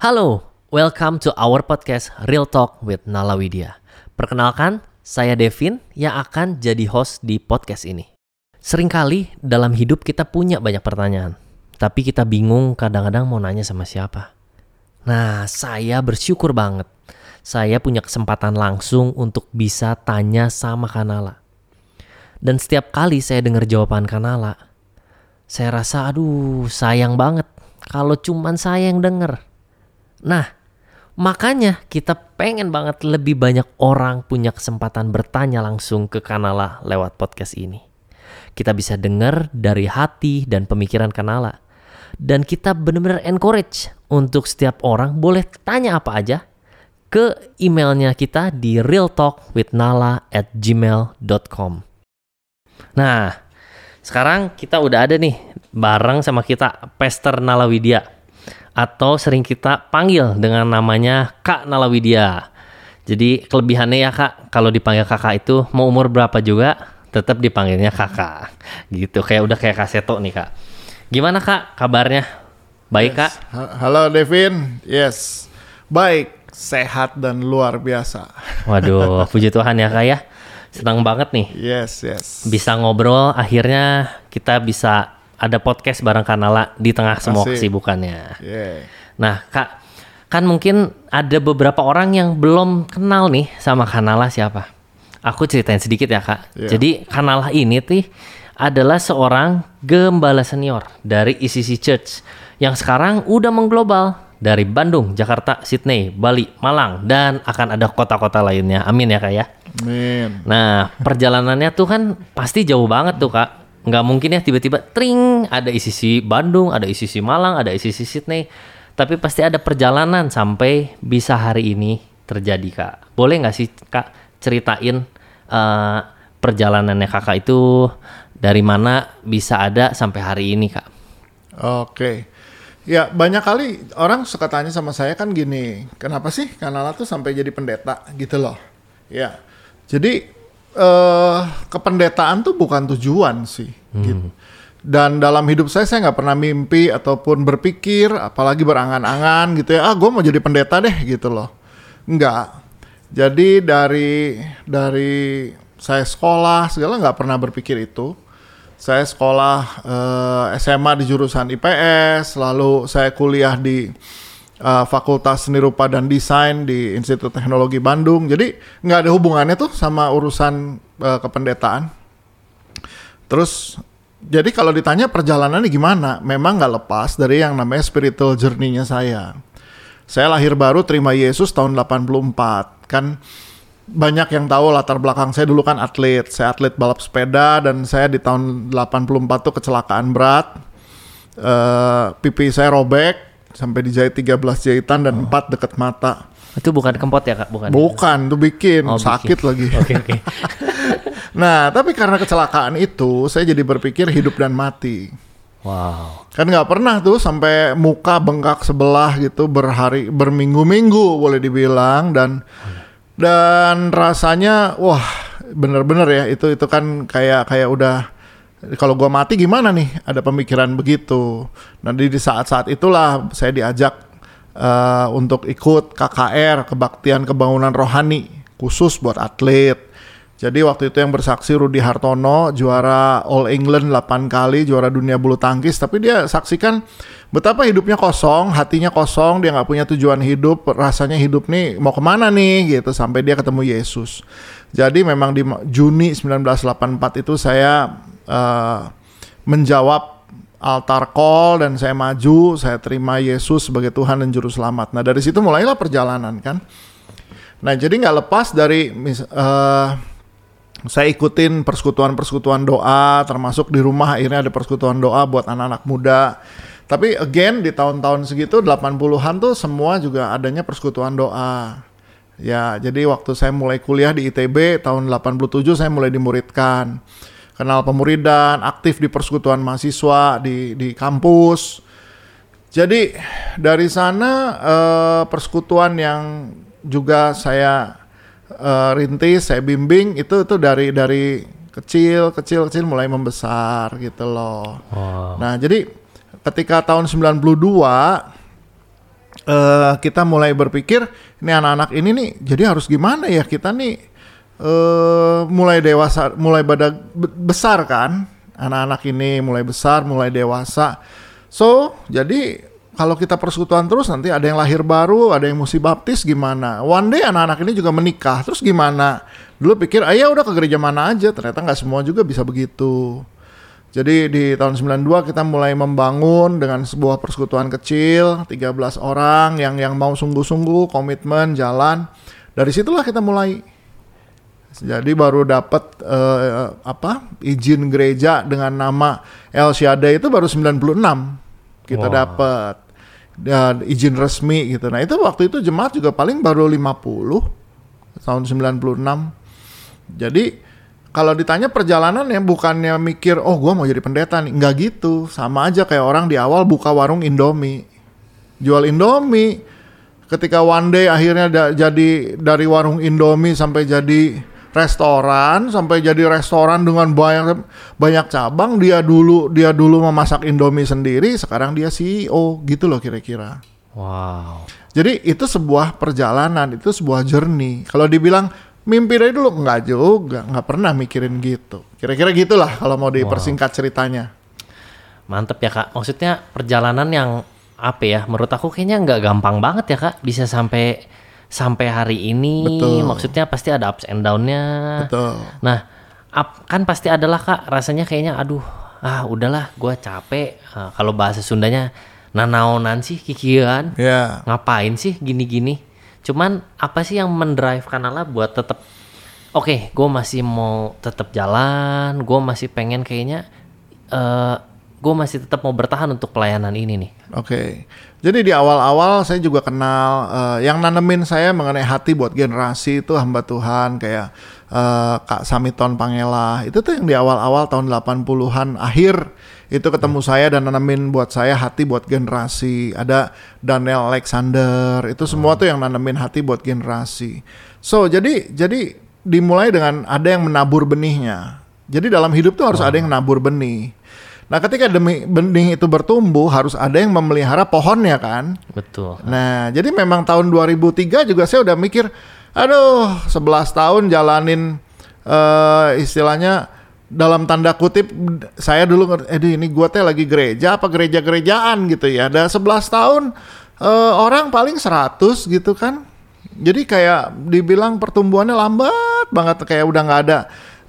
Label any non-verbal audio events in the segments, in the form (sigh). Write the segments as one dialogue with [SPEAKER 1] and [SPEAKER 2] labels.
[SPEAKER 1] Halo, welcome to our podcast Real Talk with Nala Widya. Perkenalkan, saya Devin yang akan jadi host di podcast ini. Seringkali dalam hidup kita punya banyak pertanyaan, tapi kita bingung kadang-kadang mau nanya sama siapa. Nah, saya bersyukur banget. Saya punya kesempatan langsung untuk bisa tanya sama Kanala. Dan setiap kali saya dengar jawaban Kanala, saya rasa aduh sayang banget kalau cuman saya yang denger. Nah, makanya kita pengen banget lebih banyak orang punya kesempatan bertanya langsung ke Kanala lewat podcast ini. Kita bisa dengar dari hati dan pemikiran Kanala. Dan kita benar-benar encourage untuk setiap orang boleh tanya apa aja ke emailnya kita di realtalkwithnala at gmail.com. Nah, sekarang kita udah ada nih bareng sama kita Pester Nala Widya atau sering kita panggil dengan namanya Kak Nalawidya. Jadi kelebihannya ya Kak, kalau dipanggil Kakak itu mau umur berapa juga tetap dipanggilnya Kakak. Gitu, kayak udah kayak Kaseto nih Kak. Gimana Kak kabarnya? Baik
[SPEAKER 2] yes.
[SPEAKER 1] Kak?
[SPEAKER 2] Halo Devin, yes. Baik, sehat dan luar biasa.
[SPEAKER 1] Waduh, (laughs) puji Tuhan ya Kak ya. Senang banget nih.
[SPEAKER 2] Yes, yes.
[SPEAKER 1] Bisa ngobrol, akhirnya kita bisa ada podcast bareng Kanala di tengah semua Asik. kesibukannya. Yeah. Nah, Kak, kan mungkin ada beberapa orang yang belum kenal nih sama Kanala siapa. Aku ceritain sedikit ya, Kak. Yeah. Jadi, Kanala ini tuh adalah seorang gembala senior dari ICC Church yang sekarang udah mengglobal dari Bandung, Jakarta, Sydney, Bali, Malang, dan akan ada kota-kota lainnya. Amin ya kak ya.
[SPEAKER 2] Amin.
[SPEAKER 1] Nah perjalanannya tuh kan pasti jauh banget tuh kak nggak mungkin ya tiba-tiba tring ada ICC Bandung, ada ICC Malang, ada ICC Sydney. Tapi pasti ada perjalanan sampai bisa hari ini terjadi kak. Boleh nggak sih kak ceritain uh, perjalanannya kakak itu dari mana bisa ada sampai hari ini kak?
[SPEAKER 2] Oke. Ya banyak kali orang suka tanya sama saya kan gini, kenapa sih Kanala tuh sampai jadi pendeta gitu loh. Ya, jadi uh, kependetaan tuh bukan tujuan sih. Hmm. Gitu. Dan dalam hidup saya saya nggak pernah mimpi ataupun berpikir, apalagi berangan-angan gitu ya. Ah, gue mau jadi pendeta deh gitu loh. Enggak. Jadi dari dari saya sekolah segala nggak pernah berpikir itu. Saya sekolah uh, eh, SMA di jurusan IPS, lalu saya kuliah di uh, Fakultas Seni Rupa dan Desain di Institut Teknologi Bandung. Jadi nggak ada hubungannya tuh sama urusan uh, kependetaan. Terus jadi kalau ditanya perjalanannya gimana, memang nggak lepas dari yang namanya spiritual journey-nya saya. Saya lahir baru terima Yesus tahun 84. Kan banyak yang tahu latar belakang saya dulu kan atlet. Saya atlet balap sepeda dan saya di tahun 84 tuh kecelakaan berat. Uh, pipi saya robek, sampai dijahit 13 jahitan dan oh. 4 dekat mata.
[SPEAKER 1] Itu bukan kempot ya kak? Bukan.
[SPEAKER 2] Bukan, itu bikin oh, sakit bikin. lagi.
[SPEAKER 1] Oke okay, oke. Okay. (laughs)
[SPEAKER 2] nah tapi karena kecelakaan itu saya jadi berpikir hidup dan mati.
[SPEAKER 1] Wow.
[SPEAKER 2] Kan nggak pernah tuh sampai muka bengkak sebelah gitu berhari berminggu-minggu boleh dibilang dan dan rasanya wah bener-bener ya itu itu kan kayak kayak udah kalau gue mati gimana nih? Ada pemikiran begitu. Nah di saat-saat itulah saya diajak uh, untuk ikut KKR kebaktian kebangunan rohani khusus buat atlet. Jadi waktu itu yang bersaksi Rudi Hartono juara All England 8 kali, juara dunia bulu tangkis, tapi dia saksikan betapa hidupnya kosong, hatinya kosong, dia nggak punya tujuan hidup, rasanya hidup nih mau ke mana nih gitu sampai dia ketemu Yesus. Jadi memang di Juni 1984 itu saya uh, menjawab altar call dan saya maju, saya terima Yesus sebagai Tuhan dan Juru Selamat. Nah dari situ mulailah perjalanan kan. Nah jadi nggak lepas dari uh, saya ikutin persekutuan-persekutuan doa, termasuk di rumah akhirnya ada persekutuan doa buat anak-anak muda. Tapi again di tahun-tahun segitu 80-an tuh semua juga adanya persekutuan doa. Ya, jadi waktu saya mulai kuliah di ITB tahun 87 saya mulai dimuridkan kenal pemuridan, aktif di persekutuan mahasiswa di di kampus. Jadi dari sana uh, persekutuan yang juga saya uh, rintis, saya bimbing itu itu dari dari kecil kecil kecil mulai membesar gitu loh. Wow. Nah jadi ketika tahun 92 uh, eh kita mulai berpikir ini anak-anak ini nih jadi harus gimana ya kita nih eh mulai dewasa mulai pada be- besar kan anak-anak ini mulai besar mulai dewasa so jadi kalau kita persekutuan terus nanti ada yang lahir baru ada yang mesti baptis gimana one day anak-anak ini juga menikah terus gimana dulu pikir ah ya udah ke gereja mana aja ternyata nggak semua juga bisa begitu jadi di tahun 92 kita mulai membangun dengan sebuah persekutuan kecil, 13 orang yang yang mau sungguh-sungguh komitmen jalan. Dari situlah kita mulai. Jadi baru dapat eh, apa? izin gereja dengan nama El Shaddai itu baru 96 kita
[SPEAKER 1] Wah.
[SPEAKER 2] dapat dan izin resmi gitu. Nah, itu waktu itu jemaat juga paling baru 50 tahun 96. Jadi kalau ditanya perjalanan ya bukannya mikir oh gua mau jadi pendeta nih nggak gitu sama aja kayak orang di awal buka warung Indomie jual Indomie ketika one day akhirnya da- jadi dari warung Indomie sampai jadi restoran sampai jadi restoran dengan banyak banyak cabang dia dulu dia dulu memasak Indomie sendiri sekarang dia CEO gitu loh kira-kira
[SPEAKER 1] Wow.
[SPEAKER 2] jadi itu sebuah perjalanan, itu sebuah journey. Kalau dibilang mimpi dari dulu nggak juga, nggak pernah mikirin gitu. Kira-kira gitulah kalau mau dipersingkat ceritanya.
[SPEAKER 1] Mantep ya kak. Maksudnya perjalanan yang apa ya? Menurut aku kayaknya nggak gampang banget ya kak. Bisa sampai sampai hari ini.
[SPEAKER 2] Betul.
[SPEAKER 1] Maksudnya pasti ada ups and down-nya.
[SPEAKER 2] Betul.
[SPEAKER 1] Nah, up, kan pasti adalah kak. Rasanya kayaknya, aduh, ah udahlah, gue capek. Ah, kalau bahasa Sundanya, nanaonan sih kikian.
[SPEAKER 2] Ya,
[SPEAKER 1] Ngapain sih gini-gini? Cuman apa sih yang mendrive Kanala buat tetap Oke, gue masih mau tetap jalan, gue masih pengen kayaknya, eh gue masih tetap mau bertahan untuk pelayanan ini nih.
[SPEAKER 2] oke. Jadi di awal-awal saya juga kenal eh, yang nanemin saya mengenai hati buat generasi itu hamba Tuhan kayak eh, Kak Samiton Pangela. Itu tuh yang di awal-awal tahun 80-an akhir itu ketemu saya dan nanemin buat saya hati buat generasi. Ada Daniel Alexander, itu semua tuh yang nanemin hati buat generasi. So, jadi jadi dimulai dengan ada yang menabur benihnya. Jadi dalam hidup tuh harus ada yang nabur benih. Nah, ketika demi benih itu bertumbuh, harus ada yang memelihara pohonnya kan.
[SPEAKER 1] Betul.
[SPEAKER 2] Nah, jadi memang tahun 2003 juga saya udah mikir, aduh, 11 tahun jalanin eh istilahnya dalam tanda kutip saya dulu ngerti, aduh ini gua teh lagi gereja apa gereja-gerejaan gitu ya. Ada 11 tahun eh, orang paling 100 gitu kan. Jadi kayak dibilang pertumbuhannya lambat banget kayak udah nggak ada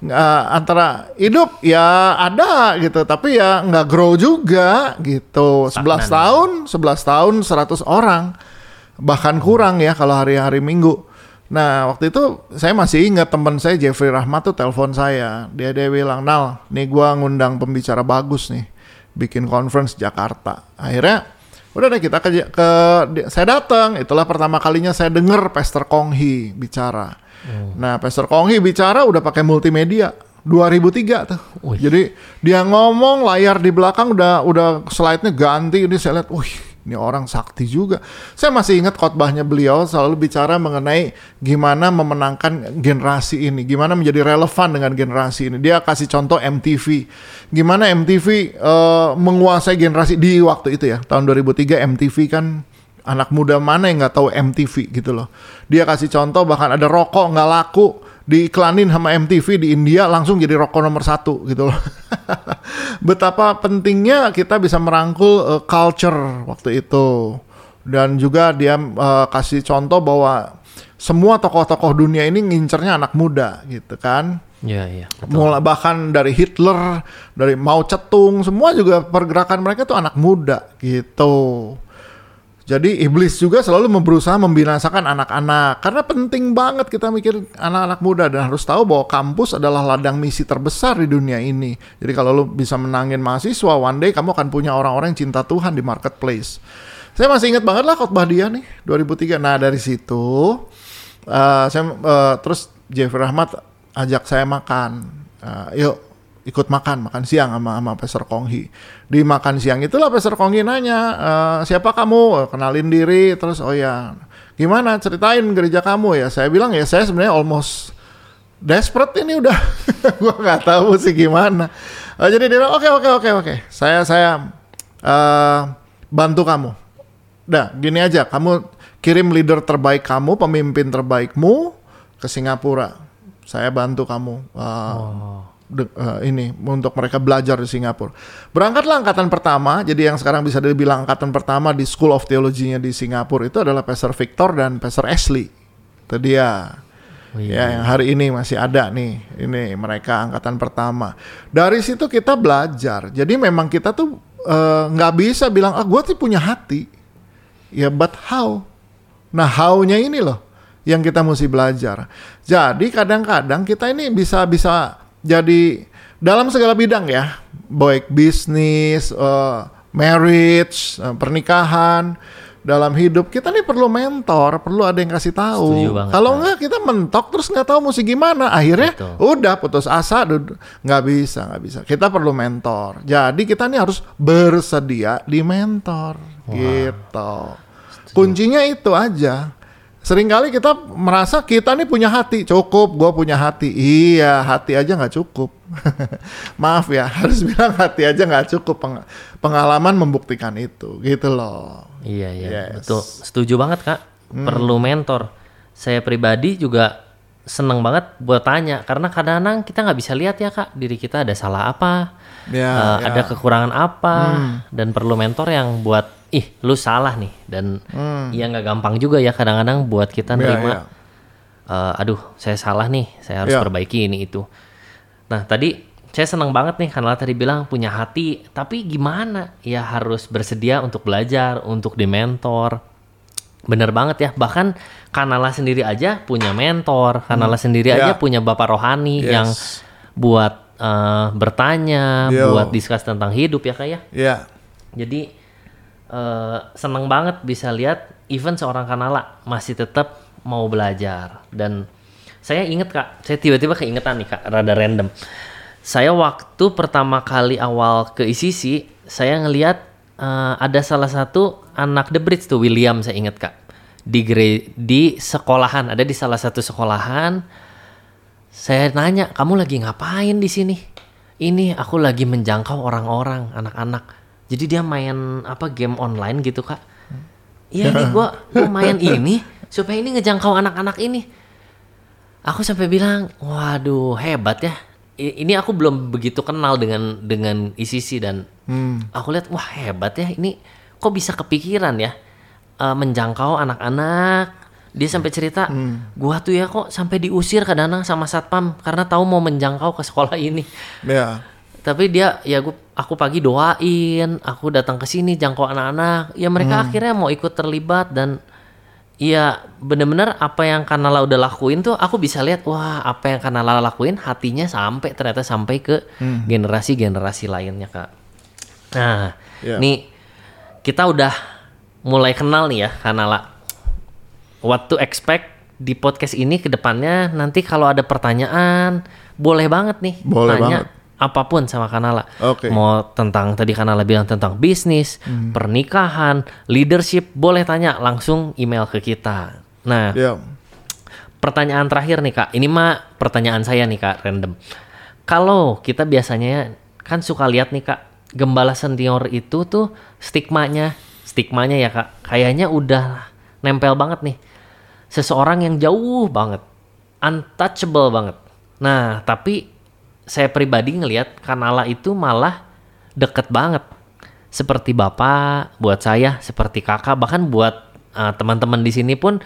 [SPEAKER 2] nggak antara hidup ya ada gitu. Tapi ya nggak grow juga gitu. 11
[SPEAKER 1] Stagnan.
[SPEAKER 2] tahun 11 tahun 100 orang. Bahkan kurang ya kalau hari-hari minggu. Nah waktu itu saya masih ingat teman saya Jeffrey Rahmat tuh telepon saya. Dia dia bilang Nal nih gua ngundang pembicara bagus nih. Bikin conference Jakarta. Akhirnya udah deh kita ke, ke saya datang itulah pertama kalinya saya dengar Pastor Konghi bicara. Nah, Pastor Konghi bicara udah pakai multimedia. 2003 tuh. Jadi dia ngomong layar di belakang udah udah slide-nya ganti. Ini saya lihat, wih, ini orang sakti juga. Saya masih ingat khotbahnya beliau selalu bicara mengenai gimana memenangkan generasi ini, gimana menjadi relevan dengan generasi ini. Dia kasih contoh MTV. Gimana MTV eh, menguasai generasi di waktu itu ya, tahun 2003 MTV kan anak muda mana yang nggak tahu MTV gitu loh. Dia kasih contoh bahkan ada rokok nggak laku diiklanin sama MTV di India langsung jadi rokok nomor satu gitu loh. (laughs) (laughs) Betapa pentingnya kita bisa merangkul eh, culture waktu itu. Dan juga dia eh, kasih contoh bahwa semua tokoh-tokoh dunia ini ngincernya anak muda gitu kan.
[SPEAKER 1] Iya, iya. betul.
[SPEAKER 2] Mulai bahkan dari Hitler, dari Mao Cetung, semua juga pergerakan mereka tuh anak muda gitu. Jadi iblis juga selalu berusaha membinasakan anak-anak karena penting banget kita mikir anak-anak muda dan harus tahu bahwa kampus adalah ladang misi terbesar di dunia ini. Jadi kalau lu bisa menangin mahasiswa, one day kamu akan punya orang-orang yang cinta Tuhan di marketplace. Saya masih ingat banget lah khotbah dia nih 2003. Nah dari situ eh, saya eh, terus Jeffrey Rahmat ajak saya makan. Eh, yuk ikut makan makan siang sama sama Pastor Konghi. Di makan siang itulah Pastor Konghi nanya "Eh, siapa kamu? Eh, kenalin diri. Terus oh ya gimana? Ceritain gereja kamu. Ya saya bilang ya saya sebenarnya almost desperate ini udah. (laughs) Gua nggak tahu sih gimana. Eh, jadi dia oke oke oke oke. Saya saya eh, bantu kamu. Dah gini aja, kamu kirim leader terbaik kamu, pemimpin terbaikmu ke Singapura. Saya bantu kamu. Uh, de- uh, ini untuk mereka belajar di Singapura. Berangkatlah angkatan pertama, jadi yang sekarang bisa dibilang angkatan pertama di School of Theology-nya di Singapura itu adalah Pastor Victor dan Pastor Ashley. Itu dia.
[SPEAKER 1] Oh,
[SPEAKER 2] Ya, yang hari ini masih ada nih. Ini mereka angkatan pertama. Dari situ kita belajar. Jadi memang kita tuh eh, nggak bisa bilang, ah gue tuh punya hati. Ya, but how? Nah, how-nya ini loh yang kita mesti belajar. Jadi kadang-kadang kita ini bisa bisa jadi dalam segala bidang ya, baik bisnis, eh, marriage, eh, pernikahan, dalam hidup kita nih perlu mentor, perlu ada yang kasih tahu.
[SPEAKER 1] Setuju
[SPEAKER 2] Kalau enggak kita mentok terus nggak tahu mesti gimana, akhirnya
[SPEAKER 1] Betul.
[SPEAKER 2] udah putus asa, nggak bisa, nggak bisa. Kita perlu mentor. Jadi kita nih harus bersedia di mentor, gitu. Kuncinya itu aja. Seringkali kita merasa kita nih punya hati, cukup, gue punya hati. Iya, hati aja nggak cukup. (laughs) Maaf ya, (laughs) harus bilang hati aja nggak cukup. Peng- pengalaman membuktikan itu, gitu loh.
[SPEAKER 1] Iya iya
[SPEAKER 2] Yes. Hmm.
[SPEAKER 1] betul setuju banget kak perlu mentor saya pribadi juga seneng banget buat tanya karena kadang-kadang kita nggak bisa lihat ya kak diri kita ada salah apa
[SPEAKER 2] Ya,
[SPEAKER 1] eh,
[SPEAKER 2] ya. Hmm.
[SPEAKER 1] ada kekurangan apa dan perlu mentor yang buat ih lu salah nih dan ya nggak gampang juga ya kadang-kadang buat kita
[SPEAKER 2] Hmm. Ya,
[SPEAKER 1] nerima
[SPEAKER 2] ya.
[SPEAKER 1] eh, aduh saya salah nih saya harus
[SPEAKER 2] Ya.
[SPEAKER 1] perbaiki ini itu nah tadi saya senang banget nih karena tadi bilang punya hati tapi gimana ya harus bersedia untuk belajar untuk dimentor bener banget ya bahkan Kanala sendiri aja punya mentor Kanala sendiri aja
[SPEAKER 2] Ya.
[SPEAKER 1] punya bapak rohani
[SPEAKER 2] Yes.
[SPEAKER 1] yang buat eh, bertanya
[SPEAKER 2] Yo.
[SPEAKER 1] buat diskus tentang hidup ya kayak
[SPEAKER 2] Ya,
[SPEAKER 1] jadi eh seneng banget bisa lihat even seorang Kanala masih tetap mau belajar dan saya inget kak, saya tiba-tiba keingetan nih kak, rada random. Saya waktu pertama kali awal ke ICC, saya ngelihat eh, ada salah satu anak The Bridge tuh William saya inget kak di di sekolahan ada di salah satu sekolahan saya nanya, kamu lagi ngapain di sini? Ini aku lagi menjangkau orang-orang, anak-anak. Jadi dia main apa game online gitu kak? Iya nih (laughs) gua, gua main ini supaya ini ngejangkau anak-anak ini. Aku sampai bilang, waduh hebat ya. I- Ini aku belum begitu kenal dengan dengan ICC dan aku lihat wah hebat ya. Ini kok bisa kepikiran ya eh, menjangkau anak-anak. Dia sampai cerita, gua tuh ya kok sampai diusir kadang-kadang sama satpam karena tahu mau menjangkau ke sekolah ini.
[SPEAKER 2] ya.
[SPEAKER 1] Tapi dia ya gua aku pagi doain, aku datang ke sini jangkau anak-anak. Ya mereka akhirnya mau ikut terlibat dan ya bener-bener apa yang Kanala udah lakuin tuh aku bisa lihat wah apa yang Kanala lakuin hatinya sampai ternyata sampai ke generasi-generasi lainnya kak. Nah,
[SPEAKER 2] Ya.
[SPEAKER 1] nih kita udah mulai kenal nih ya Kanala. What to expect di podcast ini ke depannya nanti kalau ada pertanyaan boleh banget nih
[SPEAKER 2] Boleh
[SPEAKER 1] tanya
[SPEAKER 2] banget.
[SPEAKER 1] Apa pun sama Kanala.
[SPEAKER 2] Oke.
[SPEAKER 1] Mau tentang tadi Kanala bilang tentang bisnis, pernikahan, leadership, boleh tanya langsung email ke kita. Nah,
[SPEAKER 2] Ya.
[SPEAKER 1] pertanyaan terakhir nih Kak. Ini mah pertanyaan saya nih Kak, random. Kalau kita biasanya kan suka lihat nih Kak, gembala senior itu tuh stigmanya, stigmanya ya Kak, kayaknya udah nempel banget nih. Seseorang yang jauh banget, untouchable banget. Nah, tapi saya pribadi ngelihat Kanala itu malah deket banget. Seperti Bapak, buat saya, seperti Kakak, bahkan buat uh, teman-teman di sini pun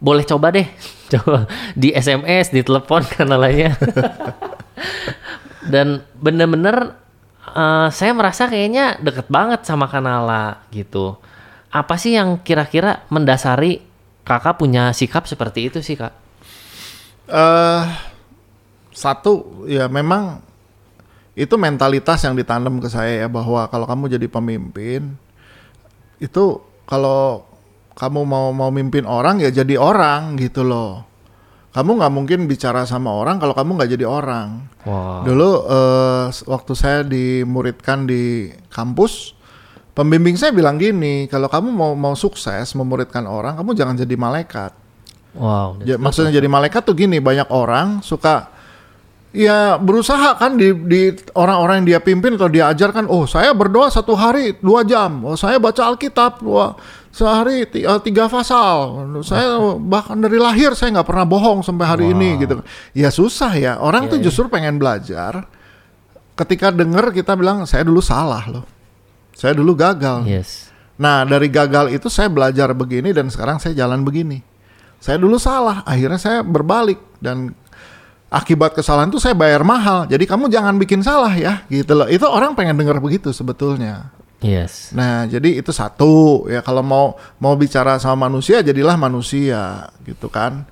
[SPEAKER 1] boleh coba deh. (laughs) Coba di SMS, di telepon Kanalanya. (laughs) Dan bener-bener uh, saya merasa kayaknya deket banget sama Kanala gitu. Apa sih yang kira-kira mendasari kakak punya sikap seperti itu sih kak?
[SPEAKER 2] eh satu ya memang itu mentalitas yang ditanam ke saya ya bahwa kalau kamu jadi pemimpin itu kalau kamu mau mau mimpin orang ya jadi orang gitu loh. Kamu nggak mungkin bicara sama orang kalau kamu nggak jadi orang.
[SPEAKER 1] Wow.
[SPEAKER 2] Dulu eh, waktu saya dimuridkan di kampus, pembimbing saya bilang gini, kalau kamu mau mau sukses memuridkan orang, kamu jangan jadi malaikat.
[SPEAKER 1] Wow.
[SPEAKER 2] Ya, maksudnya jadi malaikat tuh gini, banyak orang suka ya berusaha kan di, di orang-orang yang dia pimpin atau dia ajarkan, oh saya berdoa satu hari dua jam, oh saya baca Alkitab, wah sehari eh, tiga pasal. Saya bahkan dari lahir saya nggak pernah bohong sampai hari ini gitu. Ya susah ya. Orang tuh justru pengen belajar. Ketika denger kita bilang saya dulu salah loh. Saya dulu gagal.
[SPEAKER 1] Yes.
[SPEAKER 2] Nah dari gagal itu saya belajar begini dan sekarang saya jalan begini. Saya dulu salah, akhirnya saya berbalik dan akibat kesalahan itu saya bayar mahal. Jadi kamu jangan bikin salah ya, gitu loh. Itu orang pengen dengar begitu sebetulnya.
[SPEAKER 1] Yes.
[SPEAKER 2] Nah jadi itu satu ya kalau mau mau bicara sama manusia jadilah manusia gitu kan.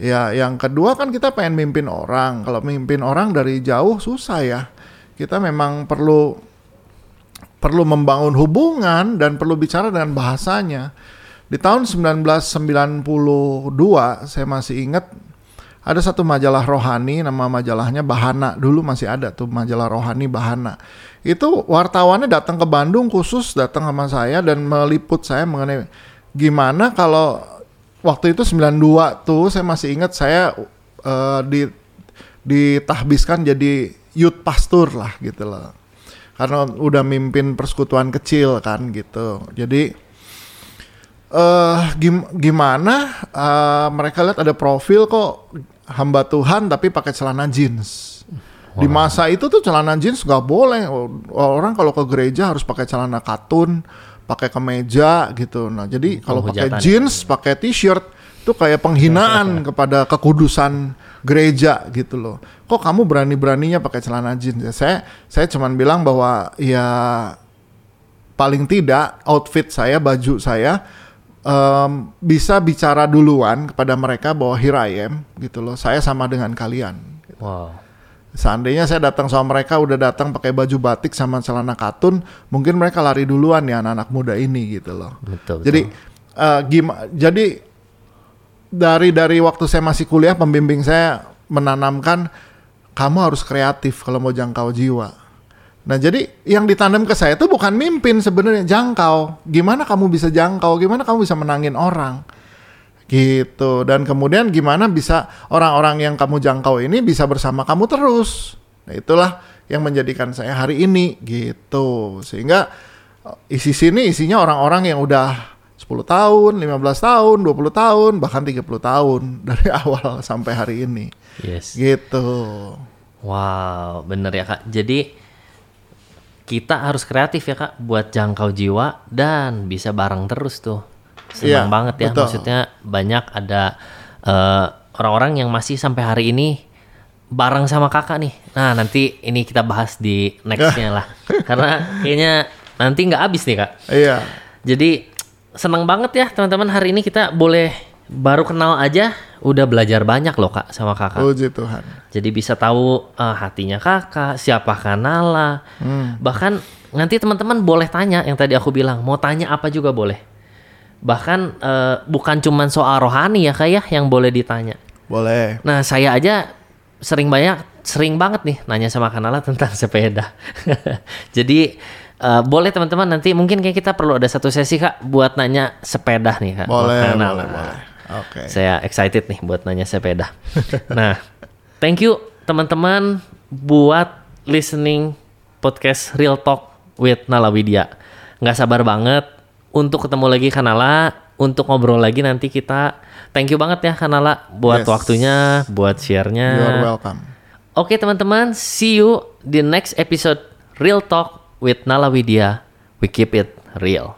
[SPEAKER 2] Ya yang kedua kan kita pengen mimpin orang. Kalau mimpin orang dari jauh susah ya. Kita memang perlu perlu membangun hubungan dan perlu bicara dengan bahasanya. Di tahun 1992 saya masih ingat ada satu majalah rohani nama majalahnya Bahana. Dulu masih ada tuh majalah rohani Bahana. Itu wartawannya datang ke Bandung khusus datang sama saya dan meliput saya mengenai gimana kalau waktu itu 92 tuh saya masih ingat saya eh, di ditahbiskan jadi youth pastor lah gitu loh. Karena udah mimpin persekutuan kecil kan gitu. Jadi eh gim- gimana eh, mereka lihat ada profil kok hamba Tuhan tapi pakai celana jeans. Di masa itu tuh celana jeans nggak boleh. Orang kalau ke gereja harus pakai celana katun, pakai kemeja gitu. Nah, jadi kalau pakai
[SPEAKER 1] Penghujatan.
[SPEAKER 2] jeans, pakai t-shirt itu kayak penghinaan kepada kekudusan gereja gitu loh. Kok kamu berani-beraninya pakai celana jeans? Ya, saya saya cuman bilang bahwa ya paling tidak outfit saya, baju saya em, bisa bicara duluan kepada mereka bahwa here I am gitu loh. Saya sama dengan kalian.
[SPEAKER 1] Wow.
[SPEAKER 2] Seandainya saya datang sama mereka udah datang pakai baju batik sama celana katun, mungkin mereka lari duluan ya anak-anak muda ini gitu loh.
[SPEAKER 1] Betul.
[SPEAKER 2] Jadi eh, gima- jadi dari dari waktu saya masih kuliah pembimbing saya menanamkan kamu harus kreatif kalau mau jangkau jiwa. Nah jadi yang ditanam ke saya itu bukan mimpin sebenarnya jangkau. Gimana kamu bisa jangkau? Gimana kamu bisa menangin orang? Gitu. Dan kemudian gimana bisa orang-orang yang kamu jangkau ini bisa bersama kamu terus. Nah itulah yang menjadikan saya hari ini gitu. Sehingga eh, isi sini isinya orang-orang yang udah 10 tahun, 15 tahun, 20 tahun, bahkan 30 tahun (laughs) dari awal sampai hari ini.
[SPEAKER 1] Yes.
[SPEAKER 2] Gitu.
[SPEAKER 1] Wow, bener ya kak. Jadi kita harus kreatif ya kak buat jangkau jiwa dan bisa bareng terus tuh. Senang
[SPEAKER 2] Iya,
[SPEAKER 1] banget ya.
[SPEAKER 2] betul.
[SPEAKER 1] Maksudnya banyak ada eh, orang-orang yang masih sampai hari ini bareng sama kakak nih. Nah nanti ini kita bahas di nextnya lah. (laughs) Karena kayaknya nanti nggak habis nih kak.
[SPEAKER 2] Iya.
[SPEAKER 1] Jadi senang banget ya teman-teman hari ini kita boleh baru kenal aja udah belajar banyak loh kak sama kakak.
[SPEAKER 2] Puji Tuhan.
[SPEAKER 1] Jadi bisa tahu eh, hatinya kakak, siapa Kanala. Bahkan nanti teman-teman boleh tanya yang tadi aku bilang, mau tanya apa juga boleh. Bahkan eh, bukan cuman soal rohani ya kak ya yang boleh ditanya.
[SPEAKER 2] Boleh.
[SPEAKER 1] Nah saya aja sering banyak, sering banget nih nanya sama Kanala tentang sepeda. (laughs) Jadi eh, boleh teman-teman nanti mungkin kayak kita perlu ada satu sesi kak buat nanya sepeda nih kak.
[SPEAKER 2] Boleh, boleh, boleh. Oke.
[SPEAKER 1] Saya excited nih buat nanya sepeda. nah, thank you teman-teman buat listening podcast Real Talk with Nala Widya. Nggak sabar banget untuk ketemu lagi Kanala, untuk ngobrol lagi nanti kita. Thank you banget ya Kanala buat
[SPEAKER 2] Yes.
[SPEAKER 1] waktunya, buat share-nya.
[SPEAKER 2] You're welcome.
[SPEAKER 1] Oke teman-teman, see you di next episode Real Talk with Nala Widya. We keep it real.